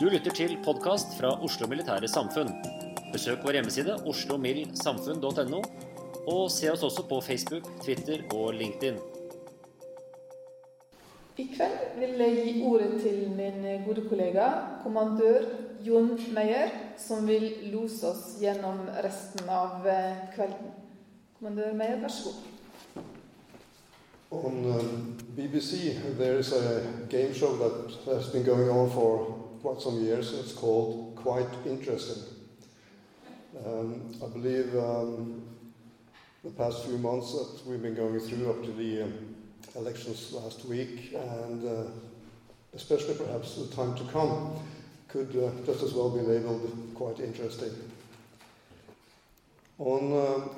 Du lytter til podkast fra Oslo Militære Samfunn. Besøk vår hjemmeside oslomildsamfunn.no, og se oss også på Facebook, Twitter og LinkedIn. I kveld vil jeg gi ordet til min gode kollega, kommandør Jon Meyer, som vil lose oss gjennom resten av eh, kvelden. Kommandør Meyer, vær så god. On um, BBC, there is a game show that has been going on for quite some years. It's called Quite Interesting. Um, I believe um, the past few months that we've been going through up to the um, elections last week, and uh, especially perhaps the time to come, could uh, just as well be labeled quite interesting. On um,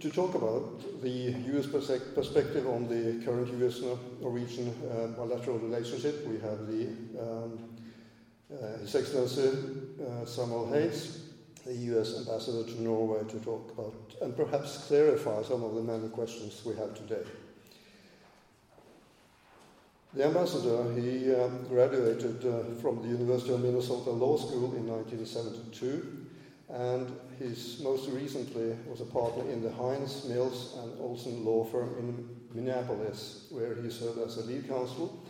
to talk about the US perspective on the current US Norwegian uh, bilateral relationship, we have the um, uh, His Excellency uh, Samuel Heins, the US Ambassador to Norway, to talk about and perhaps clarify some of the many questions we have today. The ambassador, he um, graduated uh, from the University of Minnesota Law School in 1972, and he's most recently was a partner in the Heins, Mills, and Olson law firm in Minneapolis, where he served as a lead counsel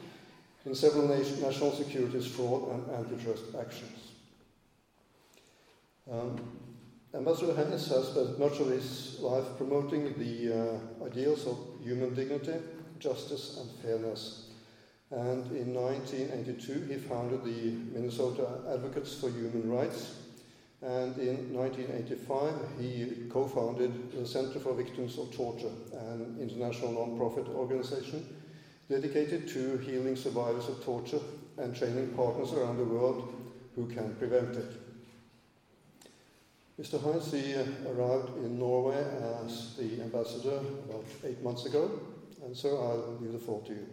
in several nation, national securities fraud and antitrust actions. Um, Ambassador Heins has spent much of his life promoting the uh, ideals of human dignity, justice, and fairness. And in 1982, he founded the Minnesota Advocates for Human Rights. And in 1985, he co founded the Center for Victims of Torture, an international non-profit organization dedicated to healing survivors of torture and training partners around the world who can prevent it. Mr. Heins he arrived in Norway as the ambassador about eight months ago, and so I'll leave the floor to you.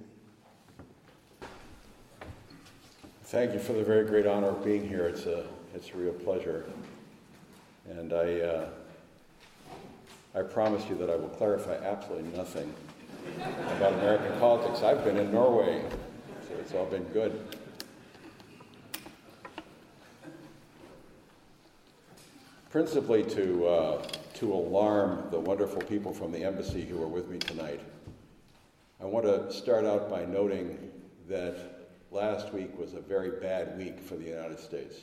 Thank you for the very great honor of being here. It's a, it's a real pleasure. And I, uh, I promise you that I will clarify absolutely nothing about American politics. I've been in Norway, so it's all been good. Principally to, uh, to alarm the wonderful people from the embassy who are with me tonight. I want to start out by noting that last week was a very bad week for the United States.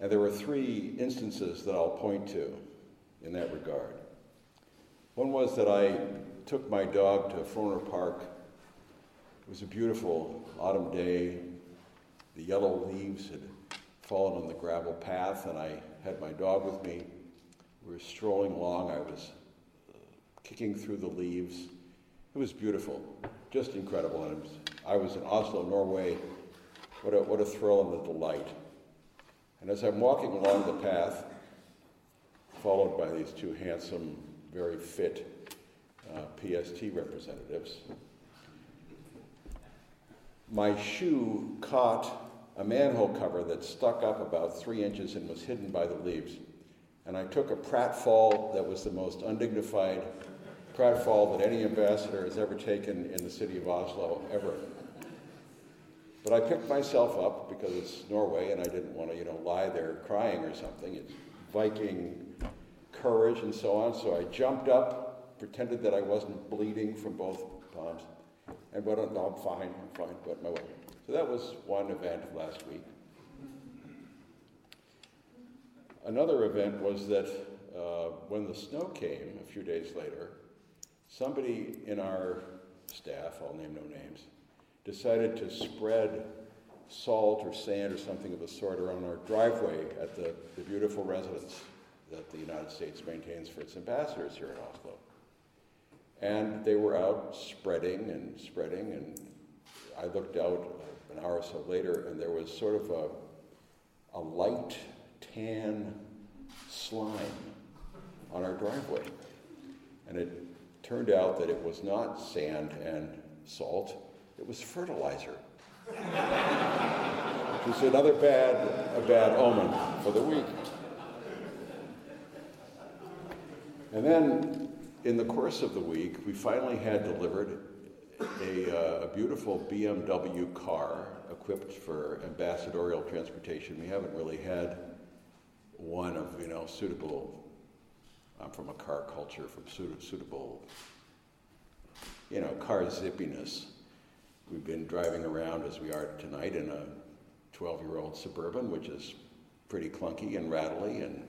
And there were three instances that I'll point to in that regard. One was that I took my dog to Frogner Park. It was a beautiful autumn day. The yellow leaves had fallen on the gravel path, and I had my dog with me. We were strolling along. I was uh, kicking through the leaves. It was beautiful, just incredible. And was, I was in Oslo, Norway. What a, what a thrill and a delight. And as I'm walking along the path, followed by these two handsome, very fit uh, PST representatives. My shoe caught a manhole cover that stuck up about three inches and was hidden by the leaves. And I took a pratfall that was the most undignified pratfall that any ambassador has ever taken in the city of Oslo, ever. But I picked myself up because it's Norway and I didn't want to, you know, lie there crying or something. It's Viking courage and so on. So I jumped up, pretended that I wasn't bleeding from both palms, and went on, no, I'm fine, I'm fine, went my way. So that was one event last week. Another event was that uh, when the snow came a few days later, somebody in our staff, I'll name no names, decided to spread salt or sand or something of the sort around our driveway at the, the beautiful residence that the United States maintains for its ambassadors here in Oslo. And they were out spreading and spreading, and I looked out an hour or so later, and there was sort of a, a light tan slime on our driveway. And it turned out that it was not sand and salt, it was fertilizer. Which is another bad, a bad omen for the week. And then in the course of the week, we finally had delivered a, uh, a, beautiful BMW car equipped for ambassadorial transportation. We haven't really had one of you know suitable. I'm from a car culture, from suitable, you know, car zippiness. We've been driving around as we are tonight in a 12-year-old Suburban, which is pretty clunky and rattly and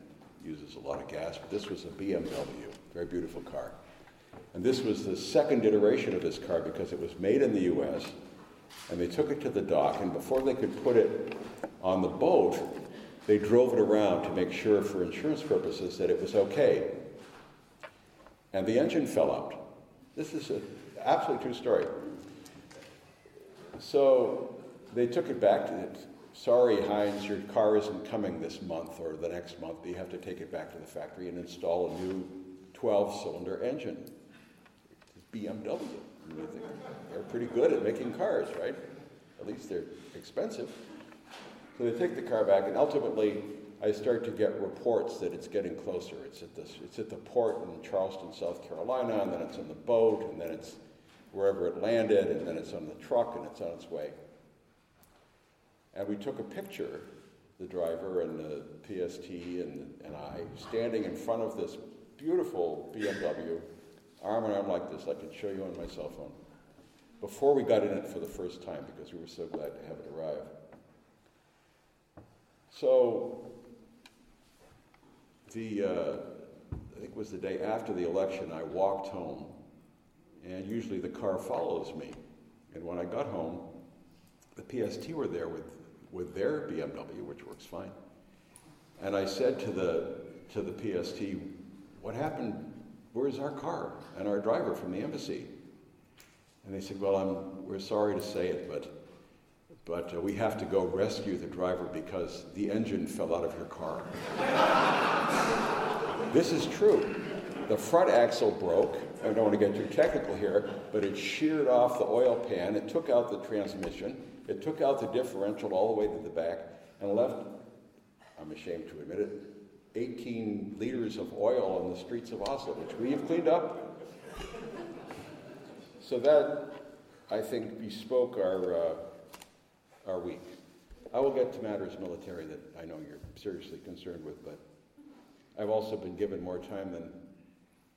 uses a lot of gas. But this was a BMW, very beautiful car. And this was the second iteration of this car because it was made in the US and they took it to the dock. And before they could put it on the boat, they drove it around to make sure, for insurance purposes, that it was okay. And the engine fell out. This is an absolutely true story. So they took it back to. Sorry, Heins, your car isn't coming this month or the next month. You have to take it back to the factory and install a new 12 cylinder engine. BMW. they're pretty good at making cars, right? At least they're expensive. So they take the car back, and ultimately, I start to get reports that it's getting closer. It's at, this, it's at the port in Charleston, South Carolina, and then it's on the boat, and then it's wherever it landed, and then it's on the truck, and it's on its way. And we took a picture, the driver and the PST and, and I, standing in front of this beautiful BMW arm in arm like this. I can show you on my cell phone. Before we got in it for the first time, because we were so glad to have it arrive. So, the, uh, I think it was the day after the election, I walked home, and usually the car follows me. And when I got home, the PST were there with, with their BMW, which works fine. And I said to the, to the PST, What happened Where's our car and our driver from the embassy? And they said, Well, I'm, we're sorry to say it, but, but uh, we have to go rescue the driver because the engine fell out of your car. this is true. The front axle broke. I don't want to get too technical here, but it sheared off the oil pan. It took out the transmission. It took out the differential all the way to the back and left, I'm ashamed to admit it, 18 liters of oil on the streets of Oslo, which we have cleaned up. So that, I think, bespoke our, uh, our week. I will get to matters military that I know you're seriously concerned with, but I've also been given more time than,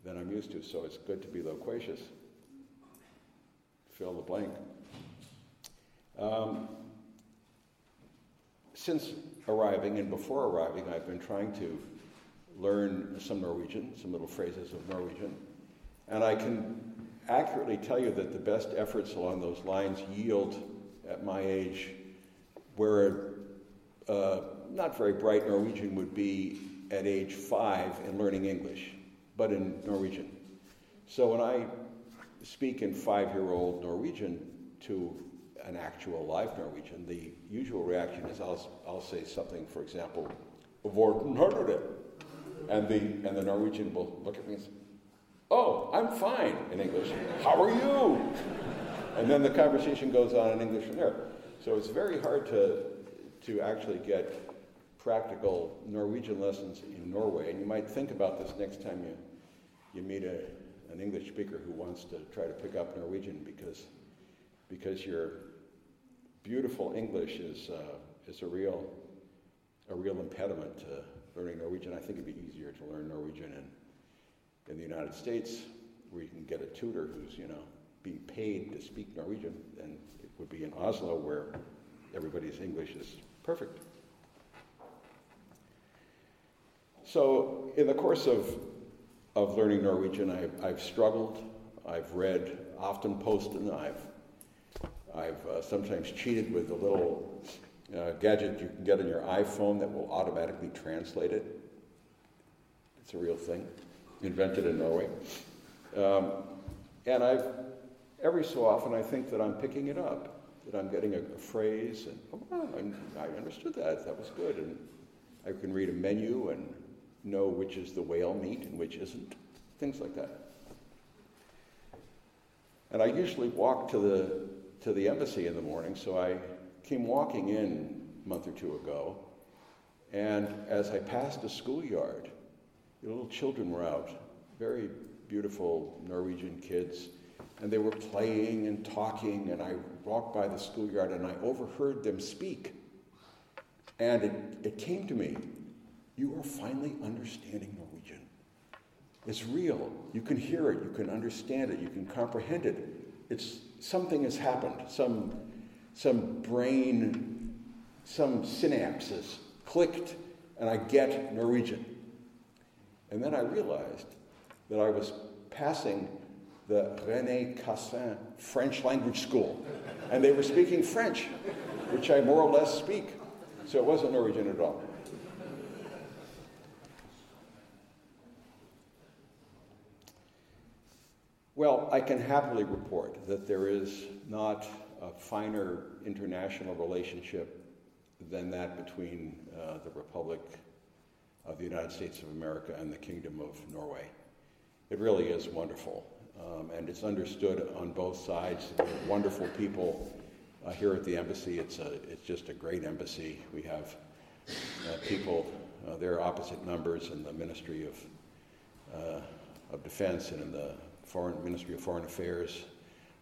than I'm used to, so it's good to be loquacious. Fill the blank. Um, since arriving and before arriving, I've been trying to learn some Norwegian, some little phrases of Norwegian. And I can accurately tell you that the best efforts along those lines yield, at my age, where uh, not very bright Norwegian would be at age five in learning English, but in Norwegian. So when I speak in five year old Norwegian to an actual live Norwegian, the usual reaction is I'll, I'll say something, for example, Vorten hørte And the, and the Norwegian will look at me and say, Oh, I'm fine in English. How are you? And then the conversation goes on in English from there. So it's very hard to, to actually get practical Norwegian lessons in Norway. And you might think about this next time you, you meet a, an English speaker who wants to try to pick up Norwegian because, because your beautiful English is, uh, is a, real, a real impediment to learning Norwegian. I think it'd be easier to learn Norwegian in, in the United States where you can get a tutor who's, you know, being paid to speak Norwegian than it would be in Oslo where everybody's English is perfect. So, in the course of, of learning Norwegian, I've, I've struggled. I've read Aftenposten. I've, I've uh, sometimes cheated with a little uh, gadget you can get on your iPhone that will automatically translate it. It's a real thing, invented in Norway. Um, and I've, every so often, I think that I'm picking it up, that I'm getting a, a phrase, and oh, I, I understood that. That was good. And I can read a menu and know which is the whale meat and which isn't, things like that. And I usually walk to the, to the embassy in the morning, so I came walking in a month or two ago, and as I passed a schoolyard, the little children were out, very beautiful Norwegian kids, and they were playing and talking, and I walked by the schoolyard and I overheard them speak. And it, it came to me you are finally understanding Norwegian. It's real. You can hear it, you can understand it, you can comprehend it. It's something has happened. Some, some brain, some synapses clicked, and I get Norwegian. And then I realized that I was passing the René Cassin French language school, and they were speaking French, which I more or less speak. So it wasn't Norwegian at all. Well, I can happily report that there is not a finer international relationship than that between uh, the Republic of the United States of America and the Kingdom of Norway. It really is wonderful, um, and it's understood on both sides. Wonderful people uh, here at the embassy. It's, a, it's just a great embassy. We have uh, people, uh, there are opposite numbers in the Ministry of, uh, of Defense and in the Foreign Ministry of Foreign Affairs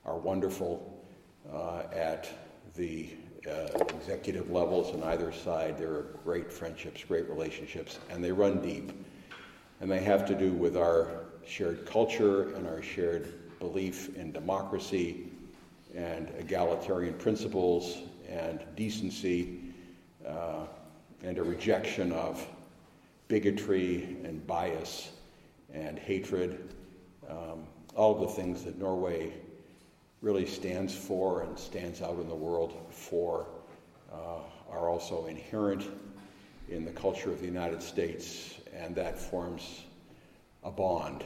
are wonderful uh, at the uh, executive levels on either side. There are great friendships, great relationships, and they run deep. And they have to do with our shared culture and our shared belief in democracy and egalitarian principles and decency uh, and a rejection of bigotry and bias and hatred. Um, all of the things that Norway really stands for and stands out in the world for uh, are also inherent in the culture of the United States, and that forms a bond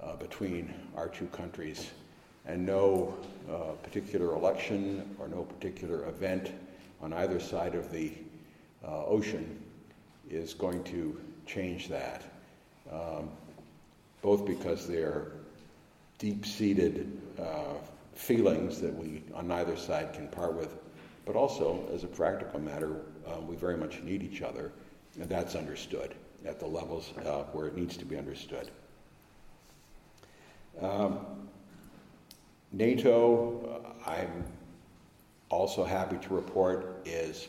uh, between our two countries. And no uh, particular election or no particular event on either side of the uh, ocean is going to change that, um, both because they're deep seated uh, feelings that we on neither side can part with, but also, as a practical matter, um, we very much need each other, and that's understood at the levels uh, where it needs to be understood. Um, NATO, uh, I'm also happy to report, is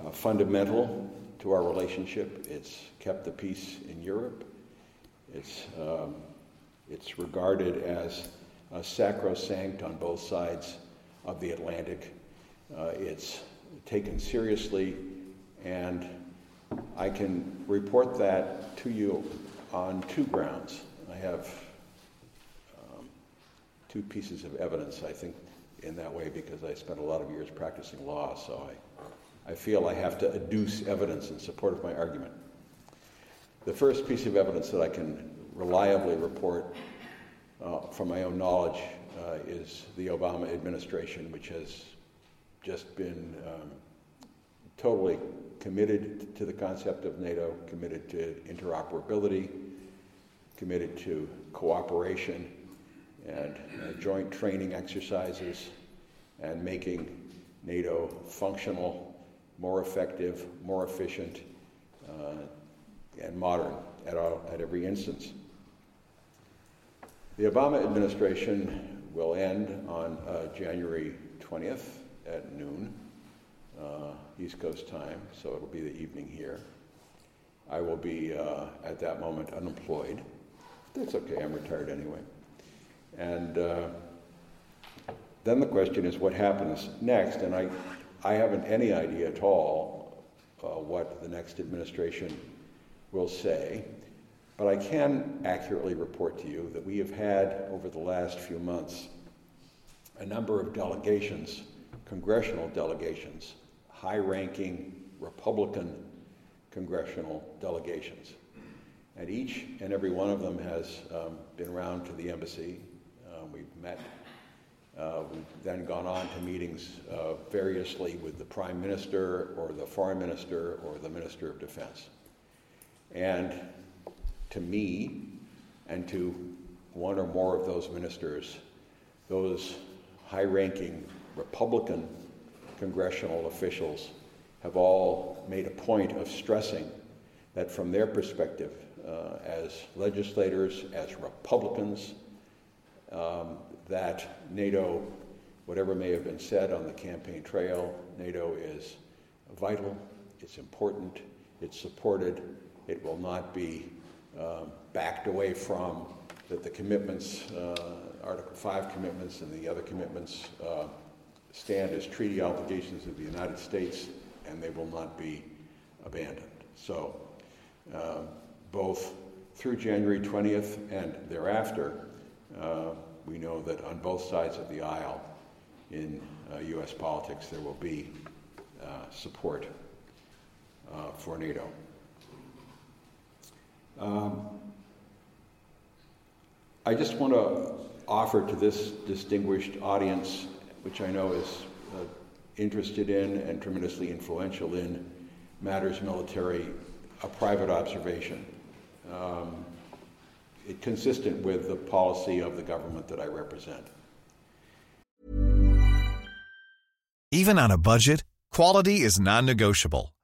uh, fundamental to our relationship. It's kept the peace in Europe. It's um, it's regarded as sacrosanct on both sides of the Atlantic. Uh, it's taken seriously, and I can report that to you on two grounds. I have um, two pieces of evidence, I think, in that way because I spent a lot of years practicing law, so I, I feel I have to adduce evidence in support of my argument. The first piece of evidence that I can reliably report uh, from my own knowledge uh, is the Obama administration, which has just been um, totally committed to the concept of NATO, committed to interoperability, committed to cooperation and uh, joint training exercises, and making NATO functional, more effective, more efficient, uh, and modern at, all, at every instance. The Obama administration will end on uh, January 20th at noon, uh, East Coast time, so it'll be the evening here. I will be uh, at that moment unemployed. That's okay, I'm retired anyway. And uh, then the question is what happens next? And I, I haven't any idea at all uh, what the next administration will say. But I can accurately report to you that we have had, over the last few months, a number of delegations, congressional delegations, high ranking Republican congressional delegations. And each and every one of them has um, been around to the embassy. Uh, we've met. Uh, we've then gone on to meetings uh, variously with the Prime Minister or the Foreign Minister or the Minister of Defense. And to me and to one or more of those ministers, those high ranking Republican congressional officials have all made a point of stressing that from their perspective, uh, as legislators, as Republicans, um, that NATO, whatever may have been said on the campaign trail, NATO is vital, it's important, it's supported, it will not be um, backed away from, that the commitments, uh, Article 5 commitments and the other commitments uh, stand as treaty obligations of the United States and they will not be abandoned. So, uh, both through January 20th and thereafter, uh, we know that on both sides of the aisle in U.S. Uh, politics there will be uh, support uh, for NATO. Um, I just want to offer to this distinguished audience, which I know is uh, interested in and tremendously influential in matters military, a private observation. Um, it, consistent with the policy of the government that I represent. Even on a budget, quality is non negotiable.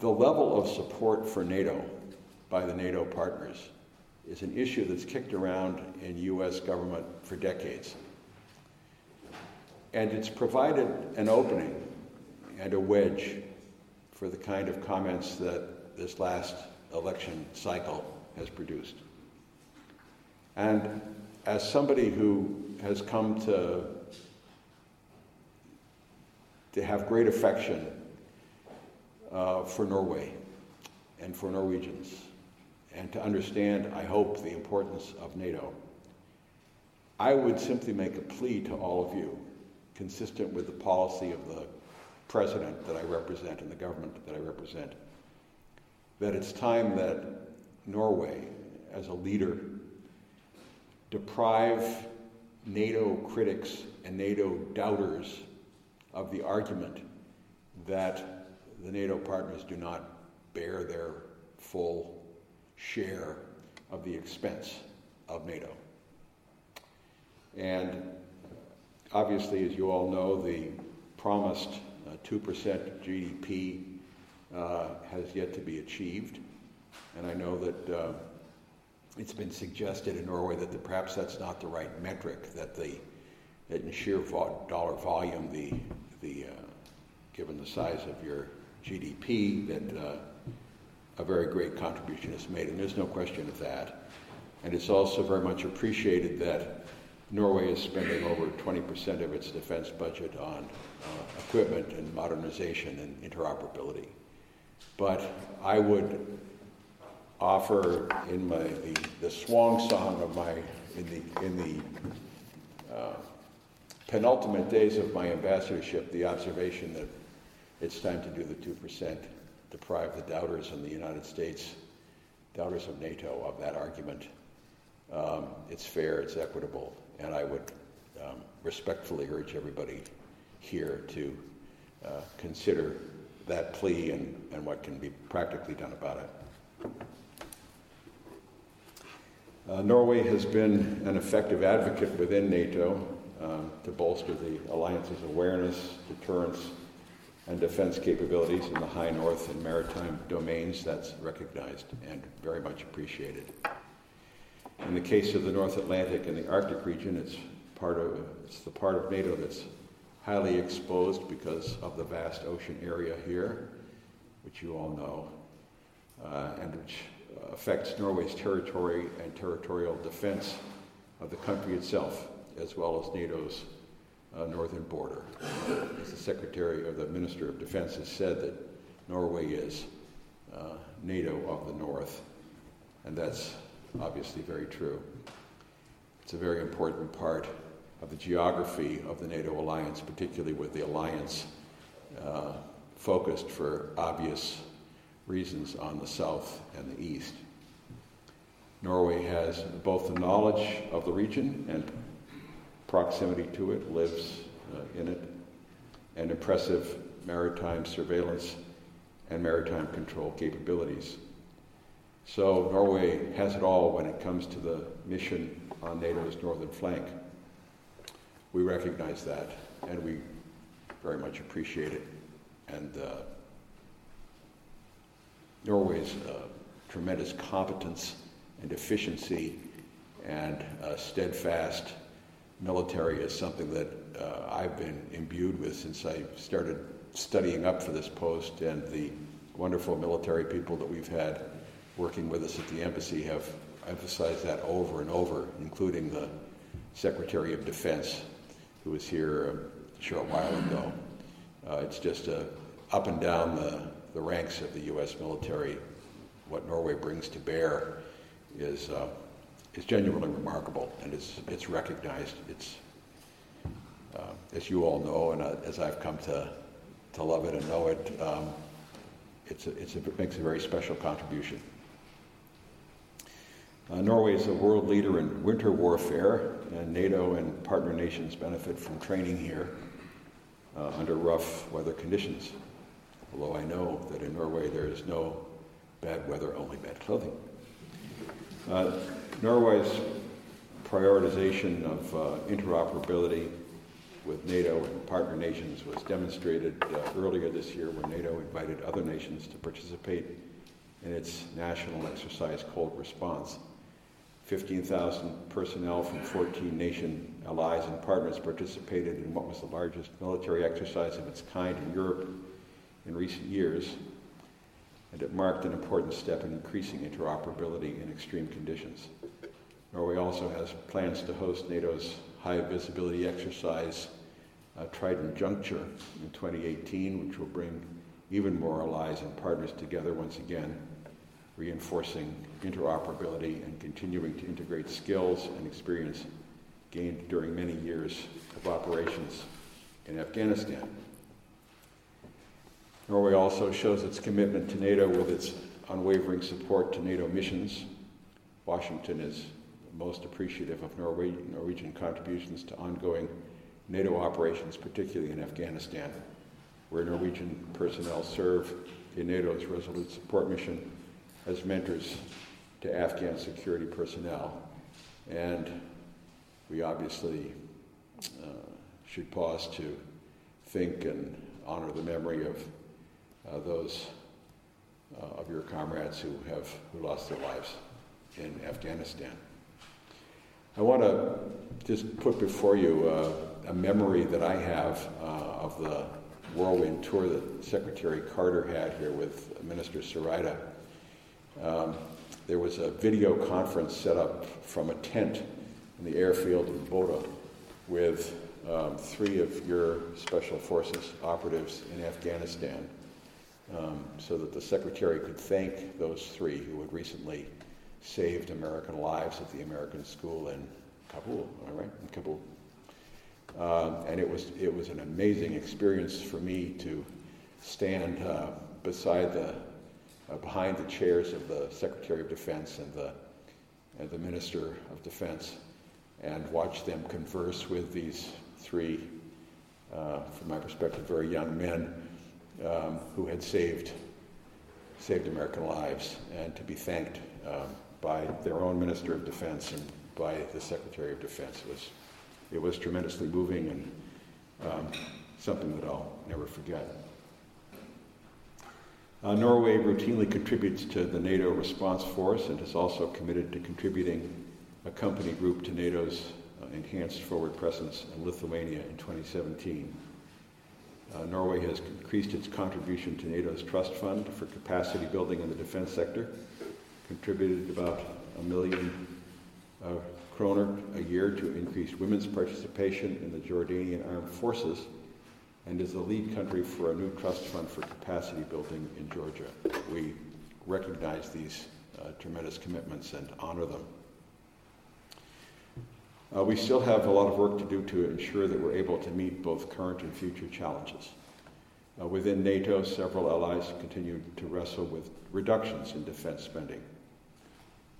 the level of support for NATO by the NATO partners is an issue that's kicked around in U.S. government for decades. And it's provided an opening and a wedge for the kind of comments that this last election cycle has produced. And as somebody who has come to, to have great affection uh, for Norway and for Norwegians, and to understand, I hope, the importance of NATO. I would simply make a plea to all of you, consistent with the policy of the president that I represent and the government that I represent, that it's time that Norway, as a leader, deprive NATO critics and NATO doubters of the argument that the NATO partners do not bear their full share of the expense of NATO. And obviously, as you all know, the promised Uh, 2% GDP uh, has yet to be achieved. And I know that uh, it's been suggested in Norway that the, perhaps that's not the right metric, that, the, that in sheer vo- dollar volume, the, the, uh, given the size of your GDP, that uh, a very great contribution is made. And there's no question of that. And it's also very much appreciated that Norway is spending over 20% of its defense budget on uh, equipment and modernization and interoperability. But I would offer in my the, the swan song of my in the in the uh, penultimate days of my ambassadorship the observation that it's time to do the two percent, deprive the doubters in the United States, doubters of NATO, of that argument. Um, it's fair, it's equitable, and I would um, respectfully urge everybody here to uh, consider that plea and, and what can be practically done about it. Uh, Norway has been an effective advocate within NATO um, to bolster the alliance's awareness, deterrence, and defense capabilities in the high north and maritime domains. That's recognized and very much appreciated. In the case of the North Atlantic and the Arctic region, it's part of it's the part of NATO that's highly exposed because of the vast ocean area here, which you all know, uh, and which affects Norway's territory and territorial defense of the country itself, as well as NATO's uh, northern border. As the Secretary or the Minister of Defense has said that Norway is uh, NATO of the North, and that's obviously very true. It's a very important part of the geography of the NATO alliance, particularly with the alliance uh, focused for obvious reasons on the south and the east. Norway has both the knowledge of the region and proximity to it, lives uh, in it, and impressive maritime surveillance and maritime control capabilities. So Norway has it all when it comes to the mission on NATO's northern flank. We recognize that, and we very much appreciate it. And uh, Norway's uh, tremendous competence and efficiency and uh, steadfast military is something that uh, I've been imbued with since I started studying up for this post, and the wonderful military people that we've had working with us at the embassy have emphasized that over and over, including the Secretary of Defense, who was here a short while ago. Uh, it's just a, up and down the the ranks of the U.S. military, what Norway brings to bear is, uh, is genuinely remarkable and it's, it's recognized. It's, uh, as you all know, and uh, as I've come to, to love it and know it, um, it's a, it's a, it makes a very special contribution. Uh, Norway is a world leader in winter warfare, and NATO and partner nations benefit from training here uh, under rough weather conditions although I know that in Norway there is no bad weather, only bad clothing. Norway's prioritization of uh, interoperability with NATO and partner nations was demonstrated uh, earlier this year when NATO invited other nations to participate in its national exercise Cold Response. 15,000 personnel from 14 nation allies and partners participated in what was the largest military exercise of its kind in Europe in recent years, and it marked an important step in increasing interoperability in extreme conditions. Norway also has plans to host NATO's high visibility exercise uh, Trident Juncture in 2018, which will bring even more allies and partners together once again, reinforcing interoperability and continuing to integrate skills and experience gained during many years of operations in Afghanistan. Norway also shows its commitment to NATO with its unwavering support to NATO missions. Washington is most appreciative of Norwegian contributions to ongoing NATO operations, particularly in Afghanistan, where Norwegian personnel serve in NATO's Resolute Support Mission as mentors to Afghan security personnel. And we obviously uh, should pause to think and honor the memory of uh, those uh, of your comrades who have who lost their lives in Afghanistan. I want to just put before you uh, a memory that I have uh, of the whirlwind tour that Secretary Carter had here with Minister Søreide. Um, there was a video conference set up from a tent in the airfield in Bodø with um, three of your Special Forces operatives in Afghanistan um, so that the Secretary could thank those three who had recently saved American lives at the American school in Kabul, right, in Kabul. Um, and it was, it was an amazing experience for me to stand uh, beside the, uh, behind the chairs of the Secretary of Defense and the, and the Minister of Defense and watch them converse with these three, uh, from my perspective, very young men um, who had saved, saved American lives and to be thanked um, by their own Minister of Defense and by the Secretary of Defense. It was, it was tremendously moving and um, something that I'll never forget. Uh, Norway routinely contributes to the NATO response force and is also committed to contributing a company group to NATO's uh, enhanced forward presence in Lithuania in 2017. Uh, Norway has increased its contribution to NATO's trust fund for capacity building in the defense sector, contributed about a million uh, kroner a year to increase women's participation in the Jordanian armed forces, and is the lead country for a new trust fund for capacity building in Georgia. We recognize these uh, tremendous commitments and honor them. Uh, we still have a lot of work to do to ensure that we're able to meet both current and future challenges. Uh, within NATO, several allies continue to wrestle with reductions in defense spending.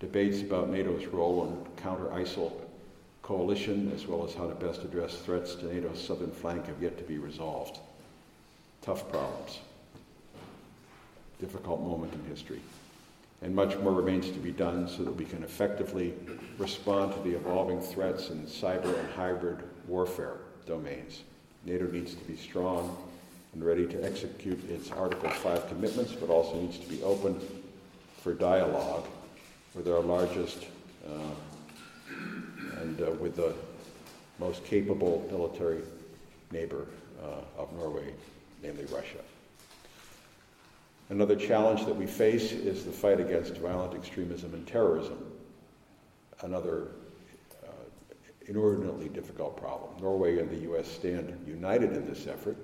Debates about NATO's role in counter ISIL coalition, as well as how to best address threats to NATO's southern flank, have yet to be resolved. Tough problems. Difficult moment in history and much more remains to be done so that we can effectively respond to the evolving threats in cyber and hybrid warfare domains. NATO needs to be strong and ready to execute its Article 5 commitments, but also needs to be open for dialogue with our largest uh, and uh, with the most capable military neighbor uh, of Norway, namely Russia. Another challenge that we face is the fight against violent extremism and terrorism. Another uh, inordinately difficult problem. Norway and the U.S. stand united in this effort.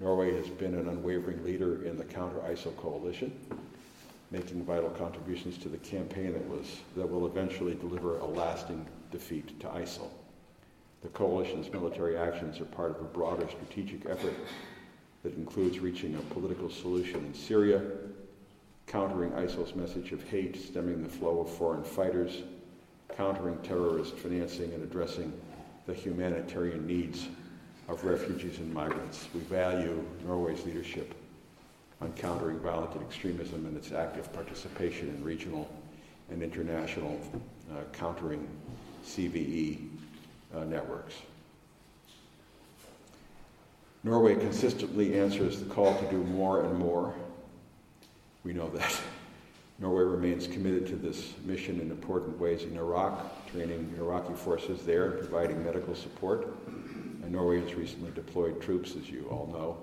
Norway has been an unwavering leader in the counter ISIL coalition, making vital contributions to the campaign that, was, that will eventually deliver a lasting defeat to ISIL. The coalition's military actions are part of a broader strategic effort that includes reaching a political solution in Syria, countering ISIL's message of hate, stemming the flow of foreign fighters, countering terrorist financing, and addressing the humanitarian needs of refugees and migrants. We value Norway's leadership on countering violent extremism and its active participation in regional and international uh, countering CVE uh, networks. Norway consistently answers the call to do more and more. We know that. Norway remains committed to this mission in important ways in Iraq, training Iraqi forces there and providing medical support. And Norway has recently deployed troops, as you all know,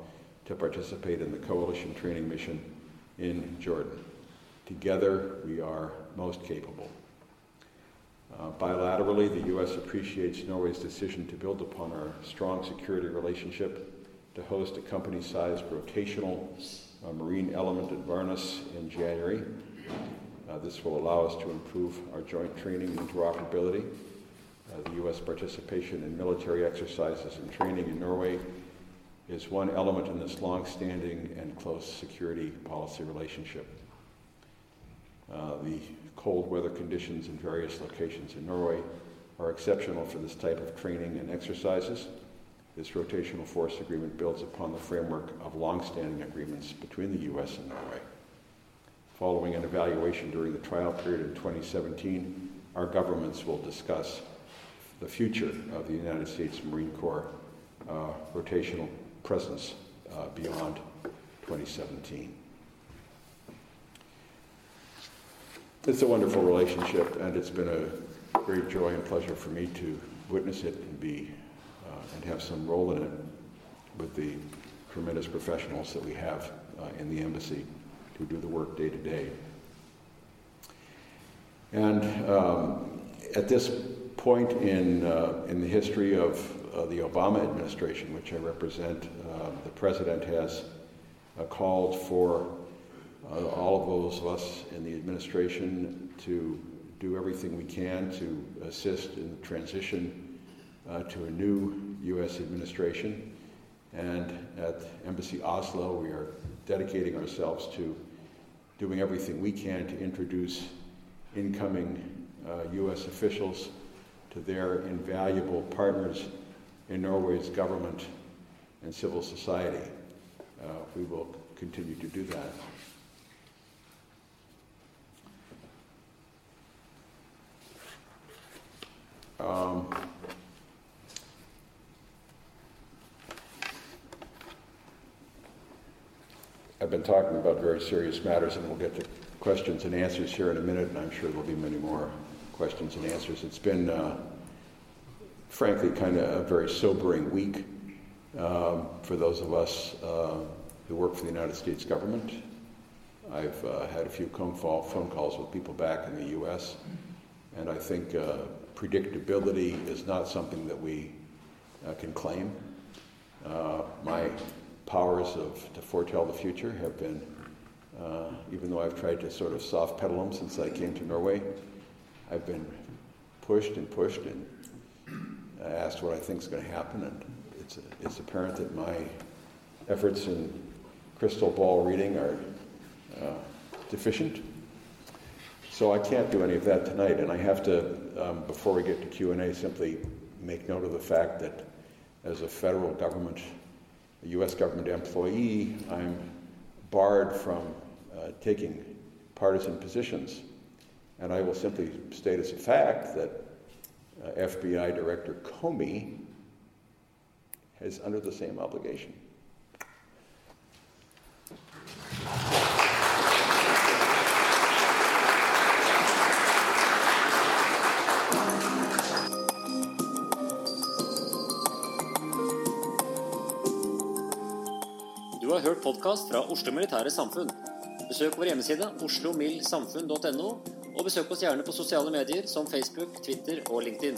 to participate in the coalition training mission in Jordan. Together, we are most capable. Uh, bilaterally, the U.S. appreciates Norway's decision to build upon our strong security relationship to host a company-sized rotational uh, marine element at Værnes in January. Uh, this will allow us to improve our joint training and interoperability. Uh, the U.S. participation in military exercises and training in Norway is one element in this long-standing and close security policy relationship. Uh, the cold weather conditions in various locations in Norway are exceptional for this type of training and exercises. This rotational force agreement builds upon the framework of long-standing agreements between the U.S. and Norway. Following an evaluation during the trial period in 2017, our governments will discuss the future of the United States Marine Corps uh, rotational presence uh, beyond 2017. It's a wonderful relationship, and it's been a great joy and pleasure for me to witness it and be uh, and have some role in it with the tremendous professionals that we have uh, in the embassy who do the work day to day. And um, at this point in, uh, in the history of uh, the Obama administration, which I represent, uh, the president has uh, called for uh, all of those of us in the administration to do everything we can to assist in the transition uh, to a new U.S. administration. And at Embassy Oslo, we are dedicating ourselves to doing everything we can to introduce incoming uh, U.S. officials to their invaluable partners in Norway's government and civil society. Uh, we will continue to do that. Um, I've been talking about very serious matters, and we'll get to questions and answers here in a minute, and I'm sure there'll be many more questions and answers. It's been, uh, frankly, kind of a very sobering week um, for those of us uh, who work for the United States government. I've uh, had a few phone calls with people back in the U.S., and I think uh, predictability is not something that we uh, can claim. Uh, my powers of to foretell the future have been, uh, even though I've tried to sort of soft pedal them since I came to Norway, I've been pushed and pushed and asked what I think is going to happen, and it's it's apparent that my efforts in crystal ball reading are uh, deficient. So I can't do any of that tonight, and I have to, um, before we get to Q&A, simply make note of the fact that as a federal government, a U.S. government employee, I'm barred from uh, taking partisan positions. And I will simply state as a fact that Uh, FBI Director Comey is under the same obligation. Du har hørt podkast fra Oslo Militære Samfund. Besøk vår hjemmeside oslomilsamfund.no, og besøk oss gjerne på sosiale medier som Facebook, Twitter og LinkedIn.